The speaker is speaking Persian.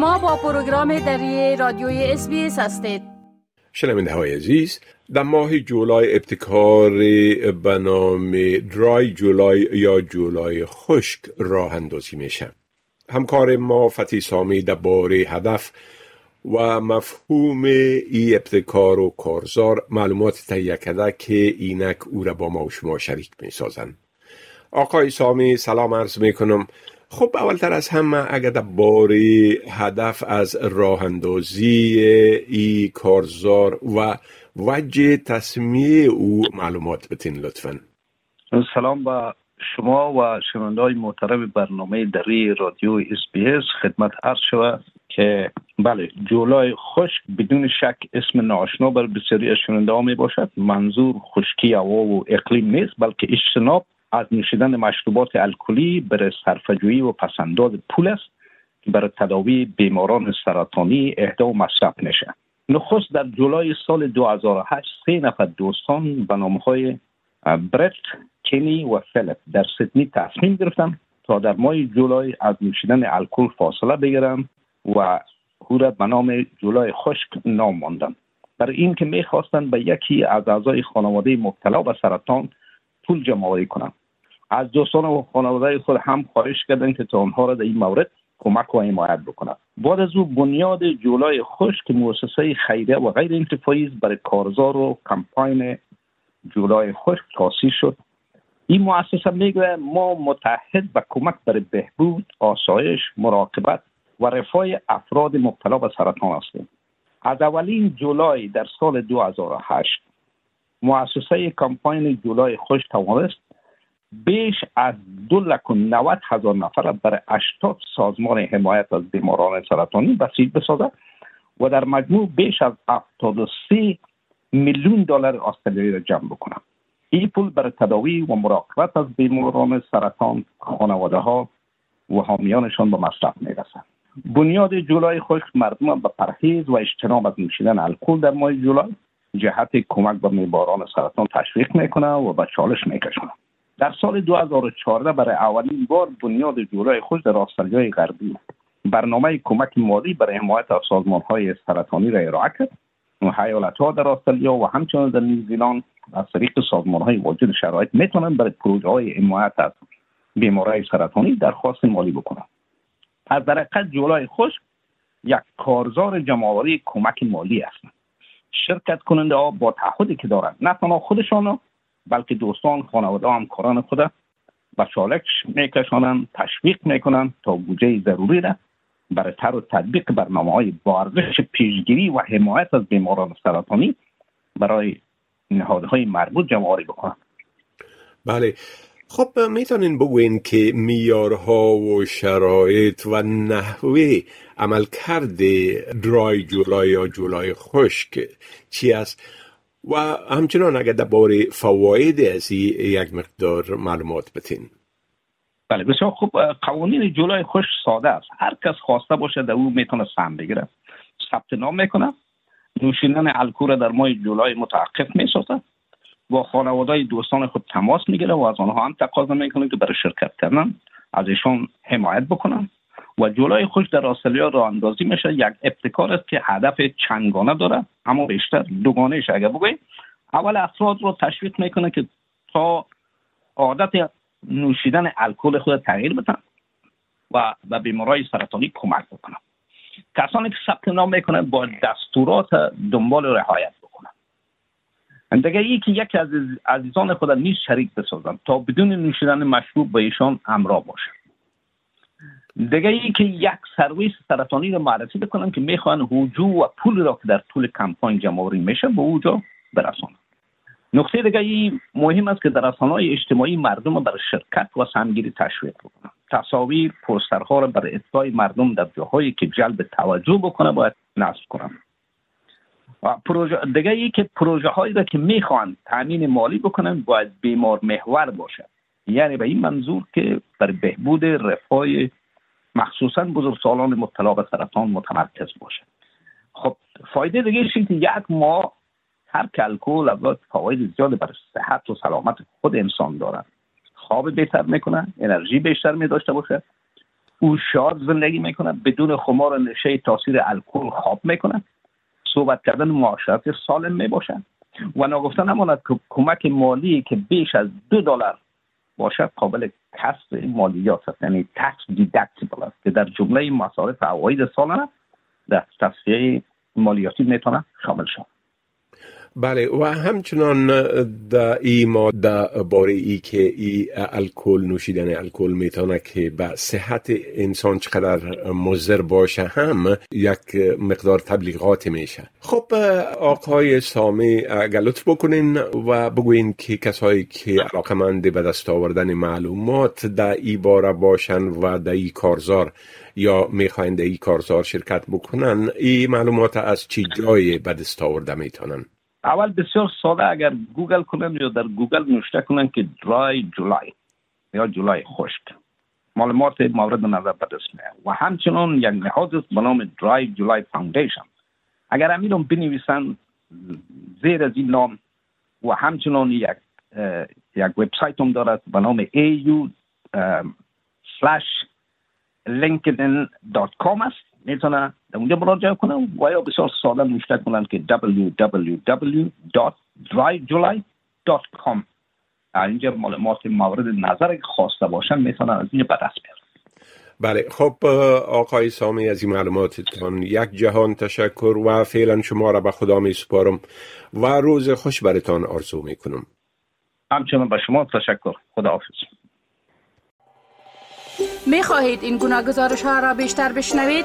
شما با پروگرام دری رادیوی اس هستید. شنونده های عزیز در ماه جولای ابتکار به نام درای جولای یا جولای خشک راه اندازی میشه همکار ما فتی سامی در باره هدف و مفهوم ای ابتکار و کارزار معلومات تهیه کرده که اینک او را با ما و شما شریک می سازن. آقای سامی سلام عرض می کنم خب اولتر از همه اگر باری هدف از راه اندازی ای کارزار و وجه تصمیه او معلومات بتین لطفا. سلام با شما و شنونده های محترم برنامه دری رادیو اس بی خدمت عرض شود که بله جولای خشک بدون شک اسم ناشنا بر بسیاری از شنونده ها می باشد منظور خشکی هوا و اقلیم نیست بلکه اجتناب از نوشیدن مشروبات الکلی برای صرفه‌جویی و پسنداز پول است که برای تداوی بیماران سرطانی اهدا و مصرف میشه نخست در جولای سال 2008 سه نفر دوستان به نام های برت، کنی و فیلیپ در سیدنی تصمیم گرفتن تا در ماه جولای از نوشیدن الکل فاصله بگیرن و او را به نام جولای خشک نام ماندن. برای این که می‌خواستند به یکی از اعضای خانواده مبتلا به سرطان پول جمع کنند از دوستان و خانواده خود هم خواهش کردند که تا آنها را در این مورد کمک و حمایت بکنند. بعد از او بنیاد جولای خشک مؤسسه خیریه و غیر انتفاعی برای کارزار و کمپاین جولای خشک تاسیس شد. این مؤسسه میگه ما متحد به کمک برای بهبود آسایش مراقبت و رفاه افراد مبتلا به سرطان هستیم. از اولین جولای در سال 2008 مؤسسه کمپاین جولای خوش توانست بیش از دو لک و نوت هزار نفر برای 80 سازمان حمایت از بیماران سرطانی بسیج بسازد و در مجموع بیش از 73 میلیون دلار استرالیایی را جمع بکنم این پول برای تداوی و مراقبت از بیماران سرطان خانواده ها و حامیانشان به مصرف می‌رسد. بنیاد جولای خشک مردم به پرهیز و اجتناب از نوشیدن الکل در ماه جولای جهت کمک به بیماران سرطان تشویق می‌کنه و به چالش میکشونه در سال 2014 برای اولین بار بنیاد جولای خوش در استرالیای غربی برنامه کمک مالی برای حمایت از سازمان های سرطانی را ارائه کرد. حیالت ها در استرالیا و همچنین در نیوزیلند از طریق سازمان های واجد شرایط می‌تونن برای پروژه های حمایت از بیماری سرطانی درخواست مالی بکنند از در جولای خوش یک کارزار جمعآوری کمک مالی است. شرکت کننده ها با تعهدی که دارند نه تنها خودشان بلکه دوستان خانواده و همکاران خود به چالش میکشانند تشویق می‌کنند تا بودجه ضروری را برای تر و تطبیق برنامه های بارزش پیشگیری و حمایت از بیماران سرطانی برای نهادهای مربوط جمعآوری بکنند. بله. خب می‌تونین بگوین که میارها و شرایط و نحوه عمل کرده درای جولای یا جولای خشک چی است؟ و همچنان اگر درباره فواید از یک مقدار معلومات بتین بله بسیار خوب. قوانین جولای خوش ساده است. هر کس خواسته باشه در او می‌تونه سهم بگیره ثبت نام می‌کنه. نوشیدن الکول در ماه جولای متوقف می‌سازه. با خانواده دوستان خود تماس می‌گیره و از آنها هم تقاضا می‌کنه که برای شرکت کردن از ایشان حمایت بکنن. و جولای خوش در استرالیا را اندازی میشه. یک ابتکار است که هدف چندگانه داره اما بیشتر دوگانه اگر بگویم اول افراد رو تشویق می‌کنه که تا عادت نوشیدن الکل خود تغییر بدن و به بیمارای سرطانی کمک بکنن کسانی که ثبت نام می‌کنن با دستورات دنبال رعایت بکنن. دیگه که یکی از عزیزان خود نیز شریک بسازن تا بدون نوشیدن مشروب به ایشان امرا باشه. دیگه ای که یک سرویس سرطانی رو معرفی بکنن که می‌خوان حجو و پول را که در طول کمپاین جمعوری میشه به اوجا برسانن نقطه دیگه ای مهم است که در های اجتماعی مردم بر شرکت و سمگیری تشویق بکنن. تصاویر پوسترها را برای اطلاع مردم در جاهایی که جلب توجه بکنه باید نصب کنن. و پروژه دیگه ای که پروژه هایی را که می‌خوان تامین مالی بکنن باید بیمار محور باشه. یعنی به این منظور که بر بهبود رفاه مخصوصا بزرگسالان مبتلا به سرطان متمرکز باشه. خب فایده دیگه که یک ما هر الکل از فواید زیاد برای صحت و سلامت خود انسان دارد خواب بهتر می‌کنه انرژی بیشتر می داشته باشه. او شاد زندگی می‌کنه بدون خمار نشه تاثیر الکل خواب می‌کنه صحبت کردن معاشرت سالم می‌باشه. و نگفتن هماند که کمک مالی که بیش از دو دلار باشد قابل کسب مالیات است. یعنی تکس دیدکتیبل است. که در جمله مصارف عواید سالانه در تصفیه مالیاتی می‌تونه شامل شود. بله و همچنان در ای ما در باره ای که ای الکل نوشیدن الکل می‌تونه که به صحت انسان چقدر مضر باشه هم یک مقدار تبلیغات میشه. خب آقای سامی اگر لطف بکنین و بگوین که کسایی که علاقمند به دست آوردن معلومات در ای باره باشن و در ای کارزار یا می‌خواین در ای کارزار شرکت بکنن این معلومات از چی جای به دست آورده می‌تونن؟ اول بسیار ساده اگر گوگل کنن یا در گوگل نوشته کنن که Dry July یا جولای خشک. معلومات مورد نظر به دست و همچنان یک نهاد است به نام Dry July Foundation اگر همین بنویسن زیر از این نام و همچنان یک یک وبسایت هم دارد به نام au slash linkedin.com است. می‌تونه در اونجا مراجعه کنم. و یا بسیار ساده نوشته کنن که www.drivejuly.com اینجا معلومات مورد نظر خواسته باشن می‌تونن از اینجا به دست بیارن. بله خب آقای سامی از این معلوماتتان. یک جهان تشکر و فعلا شما را به خدا می سپارم و روز خوش برتان آرزو می کنم همچنان به شما تشکر. خدا حافظ. می خواهید این گونه گزارش ها را بیشتر بشنوید؟